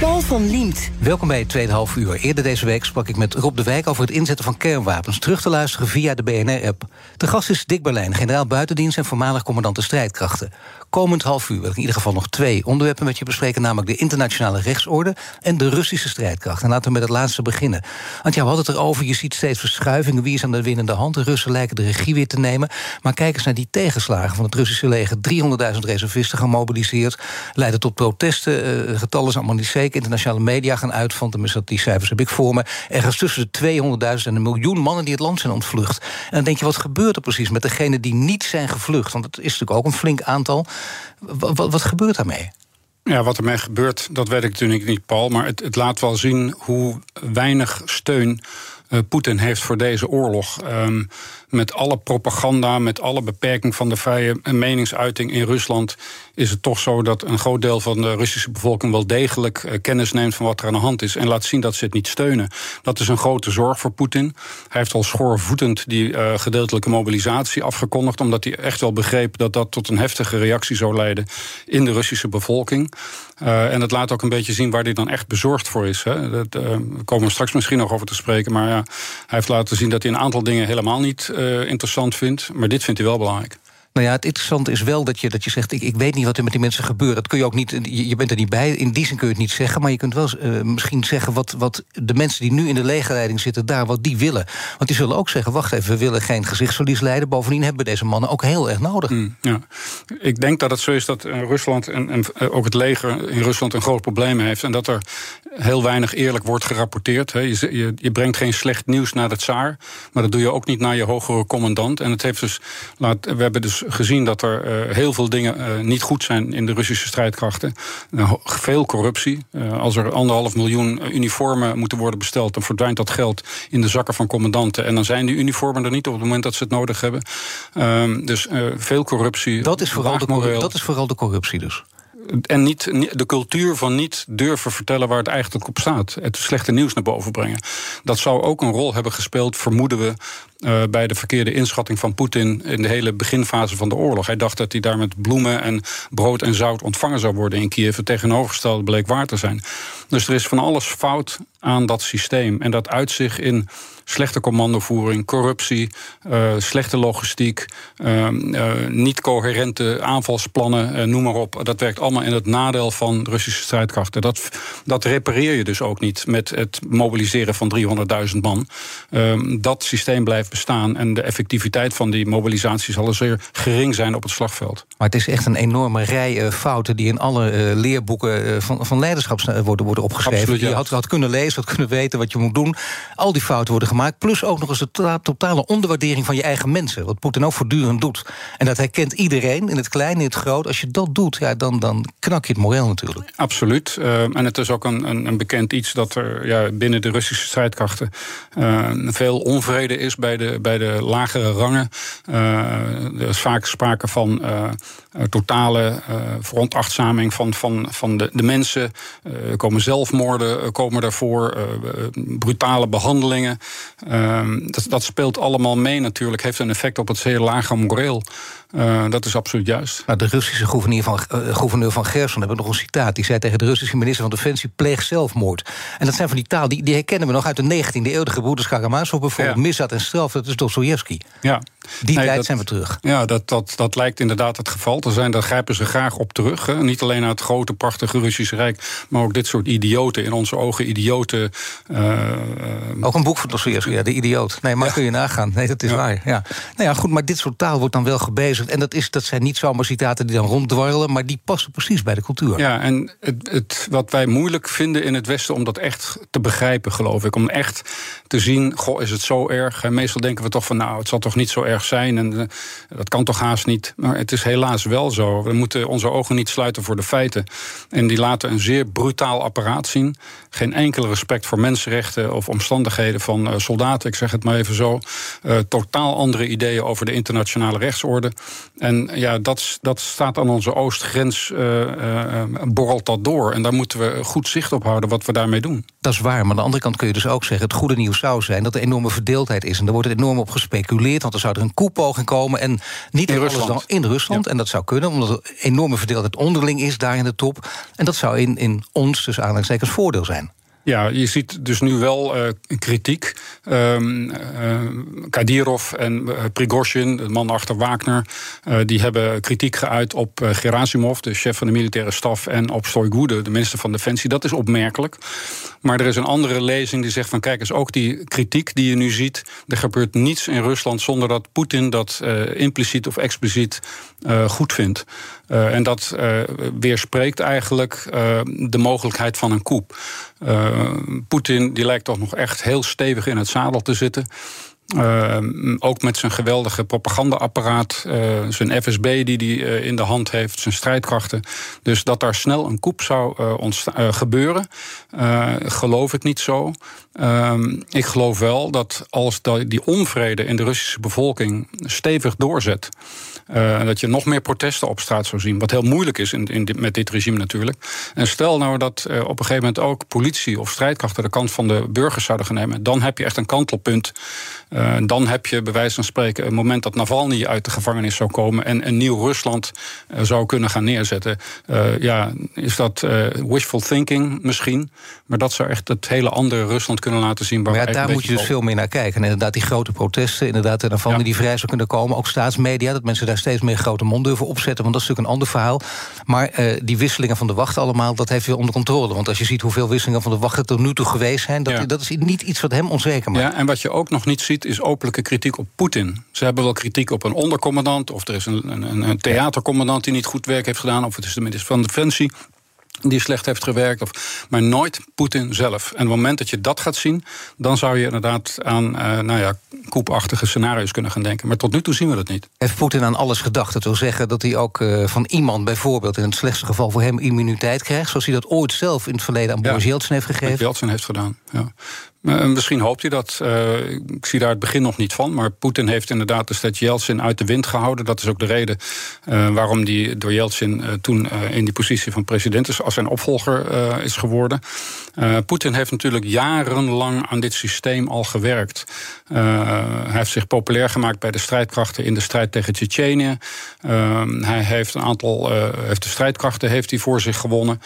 Paul van Liemt. Welkom bij het tweede half uur. Eerder deze week sprak ik met Rob de Wijk over het inzetten van kernwapens. Terug te luisteren via de BNR-app. De gast is Dick Berlijn, generaal buitendienst en voormalig commandant de strijdkrachten. Komend half uur wil ik in ieder geval nog twee onderwerpen met je bespreken, namelijk de internationale rechtsorde en de Russische strijdkracht. En laten we met het laatste beginnen. Want ja, we hadden het erover, je ziet steeds verschuivingen. Wie is aan de winnende hand? De Russen lijken de regie weer te nemen. Maar kijk eens naar die tegenslagen van het Russische leger. 300.000 reservisten gemobiliseerd. Leiden tot protesten. Uh, getallen zijn allemaal niet zeker. Internationale media gaan uit van, tenminste die cijfers heb ik voor me. Ergens tussen de 200.000 en een miljoen mannen die het land zijn ontvlucht. En dan denk je, wat gebeurt er precies met degenen die niet zijn gevlucht? Want het is natuurlijk ook een flink aantal. Wat, wat, gebeurt daarmee? Ja, wat ermee gebeurt, dat weet ik natuurlijk niet, Paul. Maar het, het laat wel zien hoe weinig steun uh, Poetin heeft voor deze oorlog. Um, met alle propaganda, met alle beperking van de vrije meningsuiting in Rusland, is het toch zo dat een groot deel van de Russische bevolking wel degelijk uh, kennis neemt van wat er aan de hand is. En laat zien dat ze het niet steunen. Dat is een grote zorg voor Poetin. Hij heeft al schoorvoetend die uh, gedeeltelijke mobilisatie afgekondigd, omdat hij echt wel begreep dat dat tot een heftige reactie zou leiden in de Russische bevolking. Uh, en dat laat ook een beetje zien waar hij dan echt bezorgd voor is. Hè. Dat, we komen straks misschien nog over te spreken. Maar ja, hij heeft laten zien dat hij een aantal dingen helemaal niet uh, interessant vindt. Maar dit vindt hij wel belangrijk. Nou ja, het interessante is wel dat je, dat je zegt... Ik, ik weet niet wat er met die mensen gebeurt. Dat kun je ook niet, je bent er niet bij. In die zin kun je het niet zeggen. Maar je kunt wel uh, misschien zeggen wat, wat de mensen die nu in de legerleiding zitten... daar wat die willen. Want die zullen ook zeggen, wacht even, we willen geen gezichtsverlies leiden. Bovendien hebben we deze mannen ook heel erg nodig. Mm, ja. Ik denk dat het zo is dat uh, Rusland en, en ook het leger in Rusland... een groot probleem heeft. En dat er heel weinig eerlijk wordt gerapporteerd. He. Je, je, je, brengt geen slecht nieuws naar de tsaar. Maar dat doe je ook niet naar je hogere commandant. En het heeft dus... Laat, we hebben dus gezien dat er uh, heel veel dingen uh, niet goed zijn in de Russische strijdkrachten. Uh, veel corruptie. als er anderhalf miljoen uniformen moeten worden besteld, dan verdwijnt dat geld in de zakken van commandanten. En dan zijn die uniformen er niet op het moment dat ze het nodig hebben. Ehm, dus veel corruptie. Dat is, vooral de, dat is vooral de corruptie dus en niet, de cultuur van niet durven vertellen waar het eigenlijk op staat. Het slechte nieuws naar boven brengen. Dat zou ook een rol hebben gespeeld, vermoeden we, uh, bij de verkeerde inschatting van Poetin in de hele beginfase van de oorlog. Hij dacht dat hij daar met bloemen en brood en zout ontvangen zou worden in Kiev. Het tegenovergestelde bleek waar te zijn. Dus er is van alles fout aan dat systeem. En dat uit zich in slechte commandovoering, corruptie, uh, slechte logistiek, uh, niet coherente aanvalsplannen, noem maar op. Dat werkt allemaal in het nadeel van Russische strijdkrachten. Dat, dat repareer je dus ook niet met het mobiliseren van 300.000 man. Ehm, dat systeem blijft bestaan en de effectiviteit van die mobilisatie zal zeer gering zijn op het slagveld. Maar het is echt een enorme rij fouten die in alle leerboeken van, van leiderschap worden, worden opgeschreven. Absoluut, Je had, had kunnen lezen, had kunnen weten wat je moet doen. Al die fouten worden gemaakt Plus ook nog eens de totale onderwaardering van je eigen mensen. Wat Poetin ook voortdurend doet. En dat herkent iedereen, in het klein, in het groot. Als je dat doet, ja, dan, dan knak je het moreel natuurlijk. Absoluut. Uh, en het is ook een, een, een, bekend iets dat er ja, binnen de Russische strijdkrachten uh, veel onvrede is bij bij de lagere rangen. Uh, er is vaak sprake van totale veronachtzaming van, van, van de, de mensen. Er komen zelfmoorden, komen daarvoor, brutale behandelingen. Ehm, dat, dat, speelt allemaal mee natuurlijk, heeft een effect op het zeer lage moreel. Uh, dat is absoluut juist. Nou, de Russische gouverneur van, uh, gouverneur van Gerson hebben nog een citaat. Die zei tegen de Russische minister van Defensie: pleeg zelfmoord. En dat zijn van die taal, die, die herkennen we nog uit de 19e eeuw. De gebroeders Karamazov bijvoorbeeld, ja. misdaad en straf, dat is Dostoevsky. Ja. Die nee, tijd dat, zijn we terug. Ja, dat, dat, dat lijkt inderdaad het geval te zijn. Daar grijpen ze graag op terug. Hè. Niet alleen naar het grote, prachtige Russische Rijk, maar ook dit soort idioten, in onze ogen idioten. Uh, ook een boek van Dostoevsky, ja, de idioot. Nee, maar ja. kun je nagaan. Nee, dat is ja. waar. Ja. Nou ja, goed, maar dit soort taal wordt dan wel gebezigd. En dat, is, dat zijn niet zomaar citaten die dan ronddwarrelen, maar die passen precies bij de cultuur. Ja, en het, het, wat wij moeilijk vinden in het Westen om dat echt te begrijpen, geloof ik. Om echt te zien, goh, is het zo erg? En meestal denken we toch van, nou, het zal toch niet zo erg zijn. En uh, dat kan toch haast niet. Maar het is helaas wel zo. We moeten onze ogen niet sluiten voor de feiten. En die laten een zeer brutaal apparaat zien. Geen enkel respect voor mensenrechten of omstandigheden van uh, soldaten. Ik zeg het maar even zo. Uh, totaal andere ideeën over de internationale rechtsorde. En ja, dat, dat staat aan onze oostgrens, borrelt dat door. En daar moeten we goed zicht op houden wat we daarmee doen. Dat is waar, maar aan de andere kant kun je dus ook zeggen... het goede nieuws zou zijn dat er enorme verdeeldheid is. En daar wordt er enorm op gespeculeerd, want er zou er een koepoging komen. En niet in Rusland. Dan in Rusland. En dat zou kunnen, omdat er enorme verdeeldheid onderling is daar in de top. En dat zou in, in ons, dus aanhalingstekens, voordeel zijn. Ja, je ziet dus nu wel uh, kritiek. Um, uh, Kadirov en uh, Prigozhin, de man achter Wagner, die hebben kritiek geuit op Gerasimov, de chef van de militaire staf, en op Stoigu, de, de minister van Defensie. Dat is opmerkelijk. Maar er is een andere lezing die zegt van kijk eens, ook die kritiek die je nu ziet, er gebeurt niets in Rusland zonder dat Poetin dat impliciet of expliciet goed vindt. en dat weerspreekt eigenlijk de mogelijkheid van een coup. Uh, Poetin die lijkt toch nog echt heel stevig in het zadel te zitten. Uh, ook met zijn geweldige propagandaapparaat, uh, zijn FSB die hij uh, in de hand heeft, zijn strijdkrachten. Dus dat daar snel een koep zou gebeuren, geloof ik niet zo. Ehm, ik geloof wel dat als die onvrede in de Russische bevolking stevig doorzet. Dat je nog meer protesten op straat zou zien. Wat heel moeilijk is in, in met dit regime natuurlijk. En stel nou dat op een gegeven moment ook politie of strijdkrachten de kant van de burgers zouden gaan nemen. Dan heb je echt een kantelpunt. Uh, dan heb je bij wijze van spreken een moment dat Navalny uit de gevangenis zou komen. En een nieuw Rusland zou kunnen gaan neerzetten. ja, is dat wishful thinking misschien? Maar dat zou echt het hele andere Rusland kunnen laten zien. Waar maar ja, daar moet je dus veel meer naar kijken. En inderdaad, die grote protesten, inderdaad, Navalny ja. die vrij zou kunnen komen. Ook staatsmedia, dat mensen daar steeds meer grote mond durven opzetten. Want dat is natuurlijk een ander verhaal. Maar die wisselingen van de wacht allemaal, dat heeft weer onder controle. Want als je ziet hoeveel wisselingen van de wacht er tot nu toe geweest zijn... Dat, ja. dat is niet iets wat hem onzeker maakt. Ja, en wat je ook nog niet ziet, is openlijke kritiek op Poetin. Ze hebben wel kritiek op een ondercommandant... of er is een, een, een theatercommandant die niet goed werk heeft gedaan... of het is de minister van Defensie die slecht heeft gewerkt. Of, maar nooit Poetin zelf. En op het moment dat je dat gaat zien, dan zou je inderdaad aan uh, nou ja, koepachtige scenario's kunnen gaan denken. Maar tot nu toe zien we dat niet. Heeft Poetin aan alles gedacht? Dat wil zeggen dat hij ook uh, van iemand bijvoorbeeld in het slechtste geval voor hem immuniteit krijgt. Zoals hij dat ooit zelf in het verleden aan Boris ja, Yeltsin heeft gegeven. Yeltsin heeft gedaan. Ja. Uh, misschien hoopt hij dat. Uh, ik zie daar het begin nog niet van. Maar Poetin heeft inderdaad de stad Yeltsin uit de wind gehouden. Dat is ook de reden uh, waarom hij door Yeltsin toen in die positie van president is, als zijn opvolger is geworden. Poetin heeft natuurlijk jarenlang aan dit systeem al gewerkt. hij heeft zich populair gemaakt bij de strijdkrachten in de strijd tegen Tsjetsjenië. hij heeft een aantal heeft de strijdkrachten heeft hij voor zich gewonnen.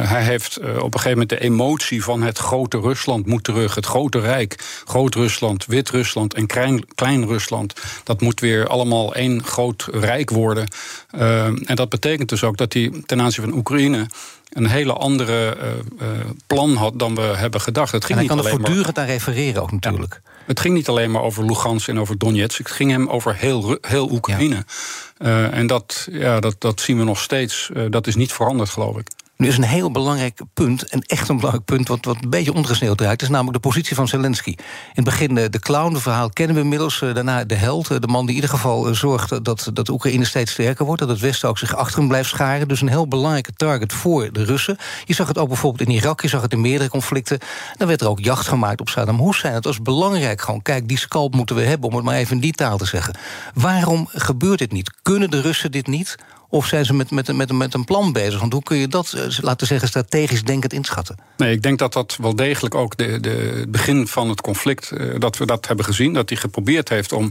hij heeft op een gegeven moment de emotie van het grote Rusland moet terug. Het grote rijk, Groot-Rusland, Wit-Rusland en Klein-Rusland. dat moet weer allemaal één groot rijk worden. Uh, en dat betekent dus ook dat hij ten aanzien van Oekraïne een hele andere uh, uh, plan had dan we hebben gedacht. Het ging en hij kan er voortdurend maar... aan refereren ook natuurlijk. Ja. Het ging niet alleen maar over Lugansk en over Donetsk. Het ging hem over heel, heel Oekraïne. Ja. Uh, en dat, ja, dat, dat zien we nog steeds. dat is niet veranderd, geloof ik. Nu is een heel belangrijk punt, en echt een belangrijk punt... wat, wat een beetje ondergesneeuwd raakt, is namelijk de positie van Zelensky. In het begin de, de clown, het verhaal kennen we inmiddels. Eh, daarna de held, eh, de man die in ieder geval eh, zorgt... dat, dat Oekraïne steeds sterker wordt, dat het Westen ook zich achter hem blijft scharen. Dus een heel belangrijke target voor de Russen. Je zag het ook bijvoorbeeld in Irak, je zag het in meerdere conflicten. Dan werd er ook jacht gemaakt op Saddam Hussein. Het was belangrijk gewoon, kijk, die scalp moeten we hebben... om het maar even in die taal te zeggen. Waarom gebeurt dit niet? Kunnen de Russen dit niet? Of zijn ze met, met, met, met een plan bezig? Want hoe kun je dat, eh, laten we zeggen, strategisch denkend inschatten? Nee, ik denk dat dat wel degelijk ook de, de, het begin van het conflict... Uh, dat we dat hebben gezien. Dat hij geprobeerd heeft om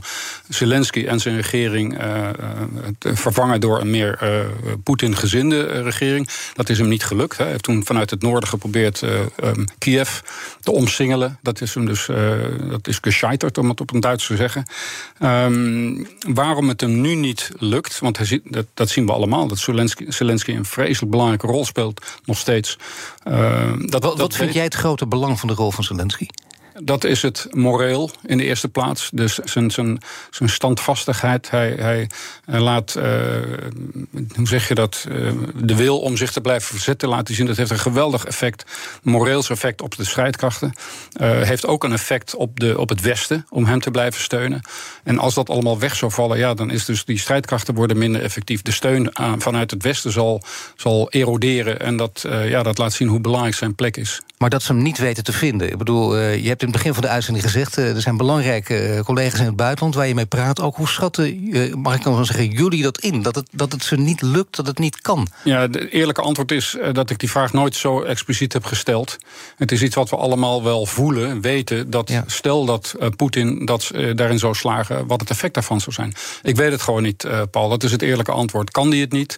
Zelensky en zijn regering... Uh, te vervangen door een meer uh, Poetin-gezinde regering. Dat is hem niet gelukt. Hè. Hij heeft toen vanuit het noorden geprobeerd um, Kiev te omsingelen. Dat is hem dus dat is gescheiterd, om het op een Duits te zeggen. Um, waarom het hem nu niet lukt, want hij ziet, dat, dat zien we allemaal. Dat Zelensky, Zelensky een vreselijk belangrijke rol speelt, nog steeds. Uh, dat, wat, wat vind jij het grote belang van de rol van Zelensky? Dat is het moreel in de eerste plaats. Dus zijn, zijn, zijn standvastigheid. Hij, hij, laat, uh, hoe zeg je dat, uh, de wil om zich te blijven verzetten laten zien. Dat heeft een geweldig effect, moreels effect op de strijdkrachten. Heeft ook een effect op, de, op het Westen om hem te blijven steunen. En als dat allemaal weg zou vallen, ja, dan is dus die strijdkrachten worden minder effectief. De steun aan, vanuit het Westen zal, zal eroderen. En dat, ja, dat laat zien hoe belangrijk zijn plek is. Maar dat ze hem niet weten te vinden. Ik bedoel, je hebt in het begin van de uitzending gezegd... Eh, er zijn belangrijke eh, collega's in het buitenland waar je mee praat. Ook hoe schatten, eh, mag ik dan zeggen, jullie dat in? Dat het, dat het ze niet lukt, dat het niet kan? Ja, het eerlijke antwoord is dat ik die vraag nooit zo expliciet heb gesteld. Het is iets wat we allemaal wel voelen, weten. Dat stel dat Poetin dat, daarin zou slagen, wat het effect daarvan zou zijn. Ik weet het gewoon niet, Paul. Dat is het eerlijke antwoord. Kan die het niet?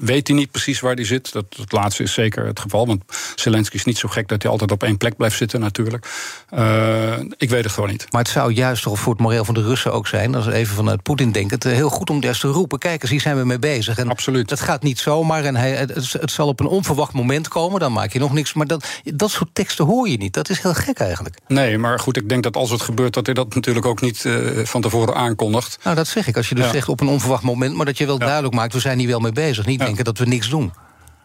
weet hij niet precies waar hij zit? Dat, dat laatste is zeker het geval. Want Zelensky is niet zo gek dat hij altijd op één plek blijft zitten natuurlijk. Uh, ik weet het gewoon niet. Maar het zou juist toch voor het moreel van de Russen ook zijn... als even vanuit Poetin denken, het heel goed om juist te roepen... kijk eens, hier zijn we mee bezig. En Absoluut. Dat gaat niet zomaar en hij, het, het, zal op een onverwacht moment komen... dan maak je nog niks, maar dat, dat soort teksten hoor je niet. Dat is heel gek eigenlijk. Nee, maar goed, ik denk dat als het gebeurt... dat hij dat natuurlijk ook niet uh, van tevoren aankondigt. Nou, dat zeg ik. Als je dus zegt op een onverwacht moment... maar dat je wel duidelijk maakt, we zijn hier wel mee bezig. Niet denken dat we niks doen.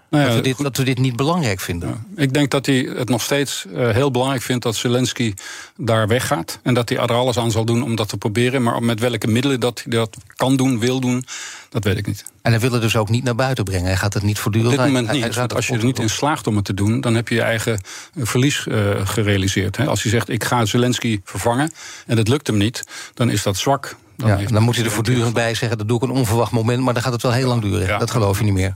Nou ja, dat, we dit, dat, we dit, niet belangrijk vinden. Ja, ik denk dat hij het nog steeds uh, heel belangrijk vindt dat Zelensky daar weggaat. En dat hij er alles aan zal doen om dat te proberen. Maar met welke middelen dat hij dat kan doen, wil doen, dat weet ik niet. En hij wil het dus ook niet naar buiten brengen. Hij gaat het niet voortdurend... Op dit moment niet. Hij, als je er niet in slaagt om het te doen... dan heb je je eigen eh, verlies uh, gerealiseerd. Hè. Als hij zegt, ik ga Zelensky vervangen... en het lukt hem niet, dan is dat zwak. Dan, ja, dan moet hij er voortdurend bij zeggen... dat doe ik een onverwacht moment, maar dan gaat het wel heel lang duren. Dat geloof je niet meer.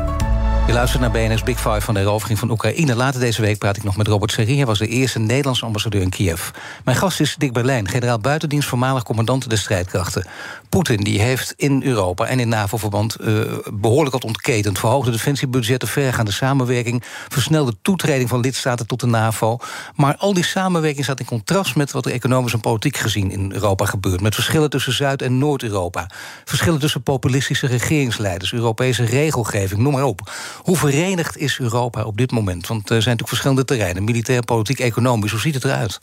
Je luistert naar BNS Big Five van de herovering van Oekraïne. Later deze week praat ik nog met Robert Serrie. Hij was de eerste Nederlandse ambassadeur in Kiev. Mijn gast is Dick Berlijn, generaal buitendienst... voormalig commandant der strijdkrachten. Poetin die heeft in Europa en in NAVO-verband uh, behoorlijk wat ontketend. Verhoogde defensiebudgetten, vergaande samenwerking... versnelde toetreding van lidstaten tot de NAVO. Maar al die samenwerking staat in contrast met wat er economisch en politiek gezien in Europa gebeurt. Met verschillen tussen Zuid- en Noord-Europa. Verschillen tussen populistische regeringsleiders, Europese regelgeving, noem maar op. Hoe verenigd is Europa op dit moment? Want er zijn natuurlijk verschillende terreinen: militair, politiek, economisch. Hoe ziet het eruit?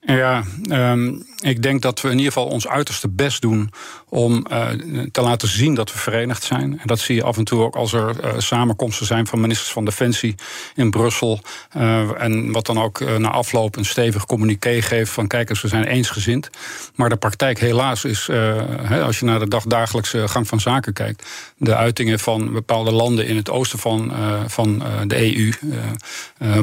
Ja, um, ik denk dat we in ieder geval ons uiterste best doen om uh, te laten zien dat we verenigd zijn. En dat zie je af en toe ook als er uh, samenkomsten zijn van ministers van Defensie in Brussel. Uh, en wat dan ook na afloop een stevig communiqué geeft van kijk eens, we zijn eensgezind. Maar de praktijk helaas is, als je naar de dagdagelijkse gang van zaken kijkt, de uitingen van bepaalde landen in het oosten van, van de EU,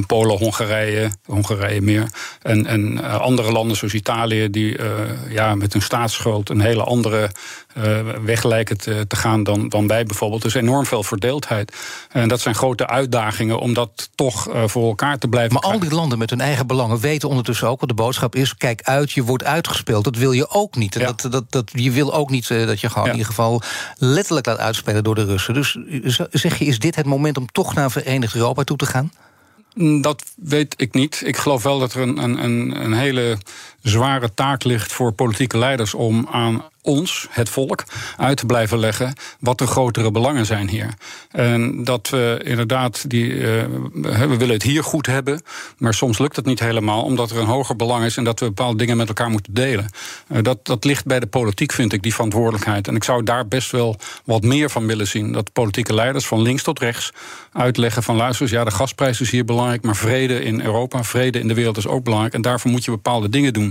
Polen, Hongarije, Hongarije meer, en, en andere landen zoals Italië, die uh, ja, met hun staatsschuld een hele andere uh, weg lijken te, te, gaan dan, dan wij bijvoorbeeld. Dus enorm veel verdeeldheid. En dat zijn grote uitdagingen om dat toch uh, voor elkaar te blijven. Maar al die landen met hun eigen belangen weten ondertussen ook wat de boodschap is: kijk uit, je wordt uitgespeeld. Dat wil je ook niet. En ja. dat, dat, dat, je wil ook niet dat je gewoon ja. in ieder geval letterlijk laat uitspelen door de Russen. Dus zeg je, is dit het moment om toch naar Verenigd Europa toe te gaan? Dat weet ik niet. Ik geloof wel dat er een, een, een hele zware taak ligt voor politieke leiders om aan ons, het volk, uit te blijven leggen wat de grotere belangen zijn hier. En dat we inderdaad die. Uh, we willen het hier goed hebben, maar soms lukt het niet helemaal, omdat er een hoger belang is en dat we bepaalde dingen met elkaar moeten delen. Uh, dat, dat ligt bij de politiek, vind ik, die verantwoordelijkheid. En ik zou daar best wel wat meer van willen zien. Dat politieke leiders van links tot rechts uitleggen van luister ja, de gasprijs is hier belangrijk, maar vrede in Europa, vrede in de wereld is ook belangrijk. En daarvoor moet je bepaalde dingen doen.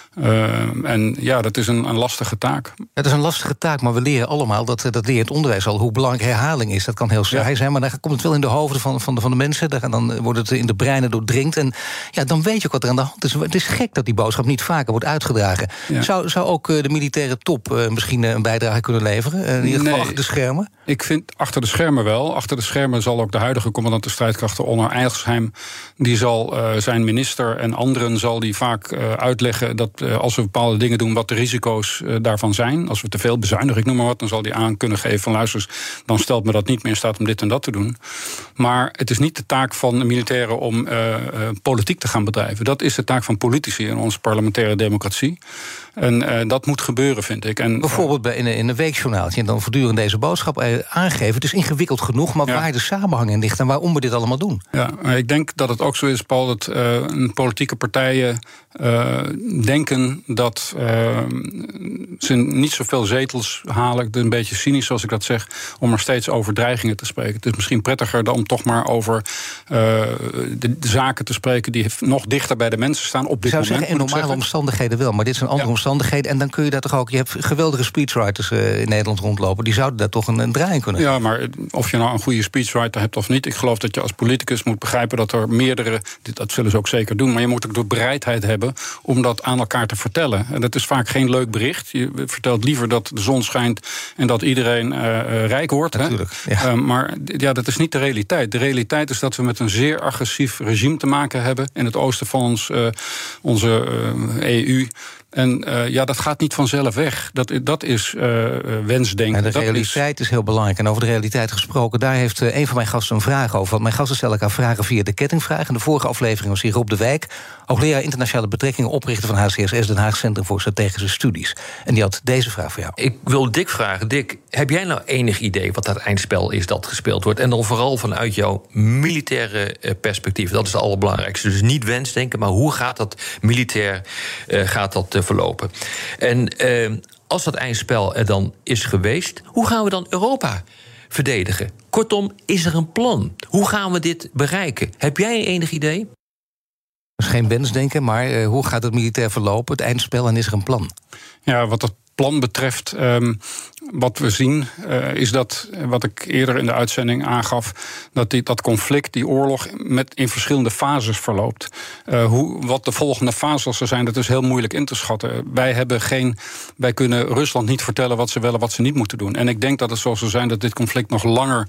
Uh, en ja, dat is een, een, lastige taak. Het is een lastige taak, maar we leren allemaal, dat, dat leert het onderwijs al, hoe belangrijk herhaling is. Dat kan heel saai ja. zijn, maar dan komt het wel in de hoofden van, van, de, van de mensen. Dan wordt het in de breinen doordringt. En ja, dan weet je ook wat er aan de hand is. Het is gek dat die boodschap niet vaker wordt uitgedragen. Ja. Zou, zou ook de militaire top uh, misschien een bijdrage kunnen leveren? In ieder geval nee, achter de schermen? Ik vind achter de schermen wel. Achter de schermen zal ook de huidige commandant de strijdkrachten, Onno Eijsheim, die zal zijn minister en anderen zal die vaak uitleggen dat als we bepaalde dingen doen, wat de risico's daarvan zijn. Als we te veel bezuinigen, ik noem maar wat, dan zal die aan kunnen geven van luister, dan stelt me dat niet meer in staat om dit en dat te doen. Maar het is niet de taak van de militairen om uh, politiek te gaan bedrijven. Dat is de taak van politici in onze parlementaire democratie. En uh, dat moet gebeuren, vind ik. En, Bijvoorbeeld bij in, een, in een weekjournaaltje en dan voortdurend deze boodschap aangeven. Het is ingewikkeld genoeg, maar ja. waar de samenhang in ligt en waarom we dit allemaal doen. Ja, ik denk dat het ook zo is, Paul, dat politieke partijen denken dat ze niet zoveel zetels halen. Is een beetje cynisch zoals ik dat zeg, om er steeds over dreigingen te spreken. Het is misschien prettiger dan om toch maar over de, de, zaken te spreken die nog dichter bij de mensen staan op dit ik zou moment. Zeggen, in normale omstandigheden wel, maar dit zijn andere ja. Omstandigheden. En dan kun je daar toch ook. Je hebt geweldige speechwriters uh, in Nederland rondlopen. Die zouden daar toch een, een draai kunnen. Ja, maar of je nou een goede speechwriter hebt of niet. Ik geloof dat je als politicus moet begrijpen dat er meerdere. Dat zullen ze ook zeker doen. Maar je moet ook de bereidheid hebben om dat aan elkaar te vertellen. En dat is vaak geen leuk bericht. Je vertelt liever dat de zon schijnt en dat iedereen uh, rijk wordt. Natuurlijk. Hè? Ja. Uh, maar ja, dat is niet de realiteit. De realiteit is dat we met een zeer agressief regime te maken hebben in het oosten van ons, uh, onze EU. En uh, ja, dat gaat niet vanzelf weg. Dat, dat is uh, wensdenken. En de dat realiteit is... is... heel belangrijk. En over de realiteit gesproken, daar heeft uh, een van mijn gasten een vraag over. Want mijn gasten stellen elkaar vragen via de kettingvraag. In de vorige aflevering was hier Rob de Wijk, hoogleraar internationale betrekkingen, oprichter van HCSS, Den Haag Centrum voor Strategische Studies. En die had deze vraag voor jou. Ik wil Dick vragen. Dick, heb jij nou enig idee wat dat eindspel is dat gespeeld wordt? En dan vooral vanuit jouw militaire perspectief. Dat is het allerbelangrijkste. Dus niet wensdenken, maar hoe gaat dat militair gaat dat verlopen. En als dat eindspel er dan is geweest, hoe gaan we dan Europa verdedigen? Kortom, is er een plan? Hoe gaan we dit bereiken? Heb jij enig idee? Is geen wensdenken, maar uh, hoe gaat het militair verlopen, het eindspel, en is er een plan? Ja, wat dat plan betreft, um, wat we zien, uh, is dat, wat ik eerder in de uitzending aangaf, dat die, dat conflict, die oorlog, met, in verschillende fases verloopt. Uh, hoe, wat de volgende fases zal zijn, dat is heel moeilijk in te schatten. Wij, hebben geen, wij kunnen Rusland niet vertellen wat ze willen, wat ze niet moeten doen. En ik denk dat het zo zal zijn dat dit conflict nog langer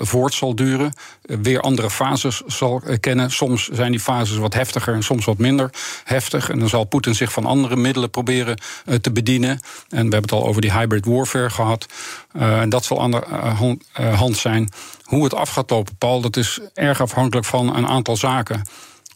voort zal duren, weer andere fases zal kennen. Soms zijn die fases wat heftiger en soms wat minder heftig. En dan zal Poetin zich van andere middelen proberen te bedienen. En we hebben het al over die hybrid warfare gehad. Uh, en dat zal aan de hand, uh, hand zijn. Hoe het af gaat lopen, Paul, dat is erg afhankelijk van een aantal zaken.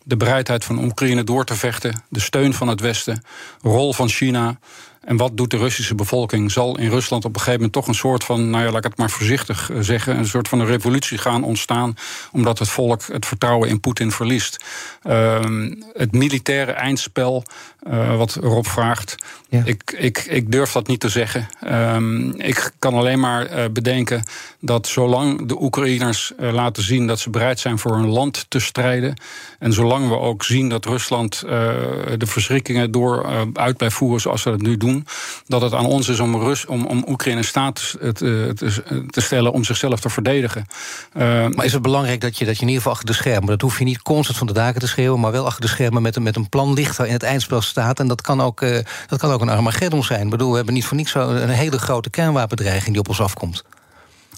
De bereidheid van Oekraïne door te vechten, de steun van het Westen, rol van China. En wat doet de Russische bevolking? Zal in Rusland op een gegeven moment toch een soort van, nou ja, laat ik het maar voorzichtig eh, zeggen, een soort van een revolutie gaan ontstaan, omdat het volk het vertrouwen in Poetin verliest? Ehm, het militaire eindspel, uh, wat Rob vraagt, ik, ik, ik durf dat niet te zeggen. Ehm, ik kan alleen maar uh, bedenken dat zolang de Oekraïners laten zien dat ze bereid zijn voor hun land te strijden, en zolang we ook zien dat Rusland de verschrikkingen door uit blijft voeren zoals ze dat nu doen dat het aan ons is om, Rus, om, om Oekraïne in staat te, te, te, stellen om zichzelf te verdedigen. Maar is het belangrijk dat je, dat je in ieder geval achter de schermen, dat hoef je niet constant van de daken te schreeuwen, maar wel achter de schermen met, met een plan ligt in het eindspel staat. En dat kan ook, uh, dat kan ook een Armageddon zijn. Ik bedoel, we hebben niet voor niks een hele grote kernwapendreiging die op ons afkomt.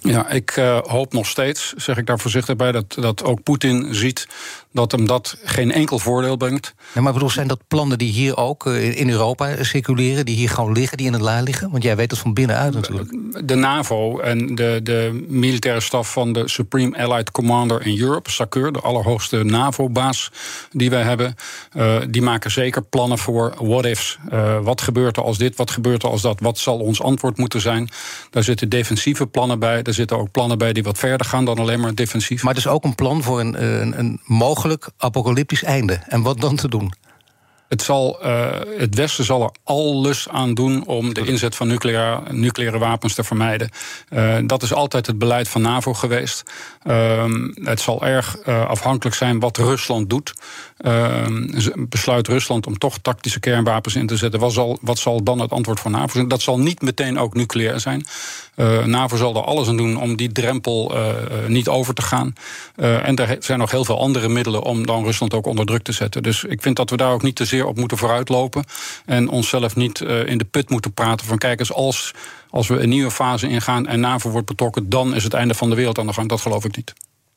Ja, ik uh, hoop nog steeds, zeg ik daar voorzichtig bij, dat, dat ook Poetin ziet dat hem dat geen enkel voordeel brengt. Ja, maar bedoel, zijn dat plannen die hier ook uh, in Europa circuleren, die hier gewoon liggen, die in het la liggen? Want jij weet het van binnenuit natuurlijk. De NAVO en de, de militaire staf van de Supreme Allied Commander in Europe, SACEUR, de allerhoogste NAVO-baas die wij hebben, uh, die maken zeker plannen voor what-ifs. wat gebeurt er als dit, wat gebeurt er als dat, wat zal ons antwoord moeten zijn? Daar zitten defensieve plannen bij. Er zitten ook plannen bij die wat verder gaan dan alleen maar defensief. Maar het is ook een plan voor een, een, een mogelijk apocalyptisch einde. En wat dan te doen? Het, zal, uh, het Westen zal er alles aan doen om de inzet van nucleaire, nucleaire wapens te vermijden. Uh, dat is altijd het beleid van NAVO geweest. Uh, het zal erg uh, afhankelijk zijn wat Rusland doet. besluit Rusland om toch tactische kernwapens in te zetten. Wat zal, wat zal dan het antwoord van NAVO zijn? Dat zal niet meteen ook nucleair zijn. NAVO zal er alles aan doen om die drempel niet over te gaan. en er zijn nog heel veel andere middelen om dan Rusland ook onder druk te zetten. Dus ik vind dat we daar ook niet te zeer op moeten vooruitlopen. En onszelf niet uh, in de put moeten praten van kijk eens, als, als we een nieuwe fase ingaan en NAVO wordt betrokken, dan is het einde van de wereld aan de gang. Dat geloof ik niet.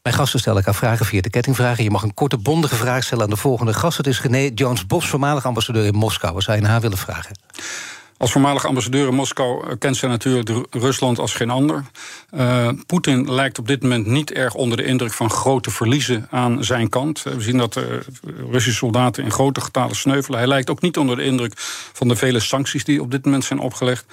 Mijn gasten stellen elkaar vragen via de kettingvragen. Je mag een korte, bondige vraag stellen aan de volgende gast. Het is René Jones-Bos, voormalig ambassadeur in Moskou. Wat zou je haar willen vragen? Als voormalig ambassadeur in Moskou kent zij natuurlijk Rusland als geen ander. Uh, Poetin lijkt op dit moment niet erg onder de indruk van grote verliezen aan zijn kant. We zien dat Russische soldaten in grote getalen sneuvelen. Hij lijkt ook niet onder de indruk van de vele sancties die op dit moment zijn opgelegd.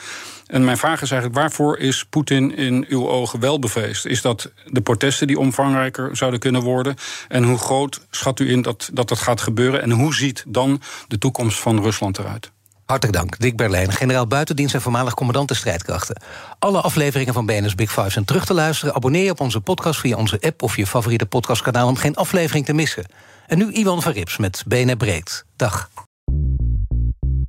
En mijn vraag is eigenlijk: waarvoor is Poetin in uw ogen wel bevreesd? Is dat de protesten die omvangrijker zouden kunnen worden? En hoe groot schat u in dat, dat gaat gebeuren? En hoe ziet dan de toekomst van Rusland eruit? Hartelijk dank, Dick Berlijn, generaal buitendienst en voormalig commandant de strijdkrachten. Alle afleveringen van BNS Big Five zijn terug te luisteren. Abonneer je op onze podcast via onze app of je favoriete podcastkanaal om geen aflevering te missen. En nu Iwan van Rips met BNR Breed. Dag.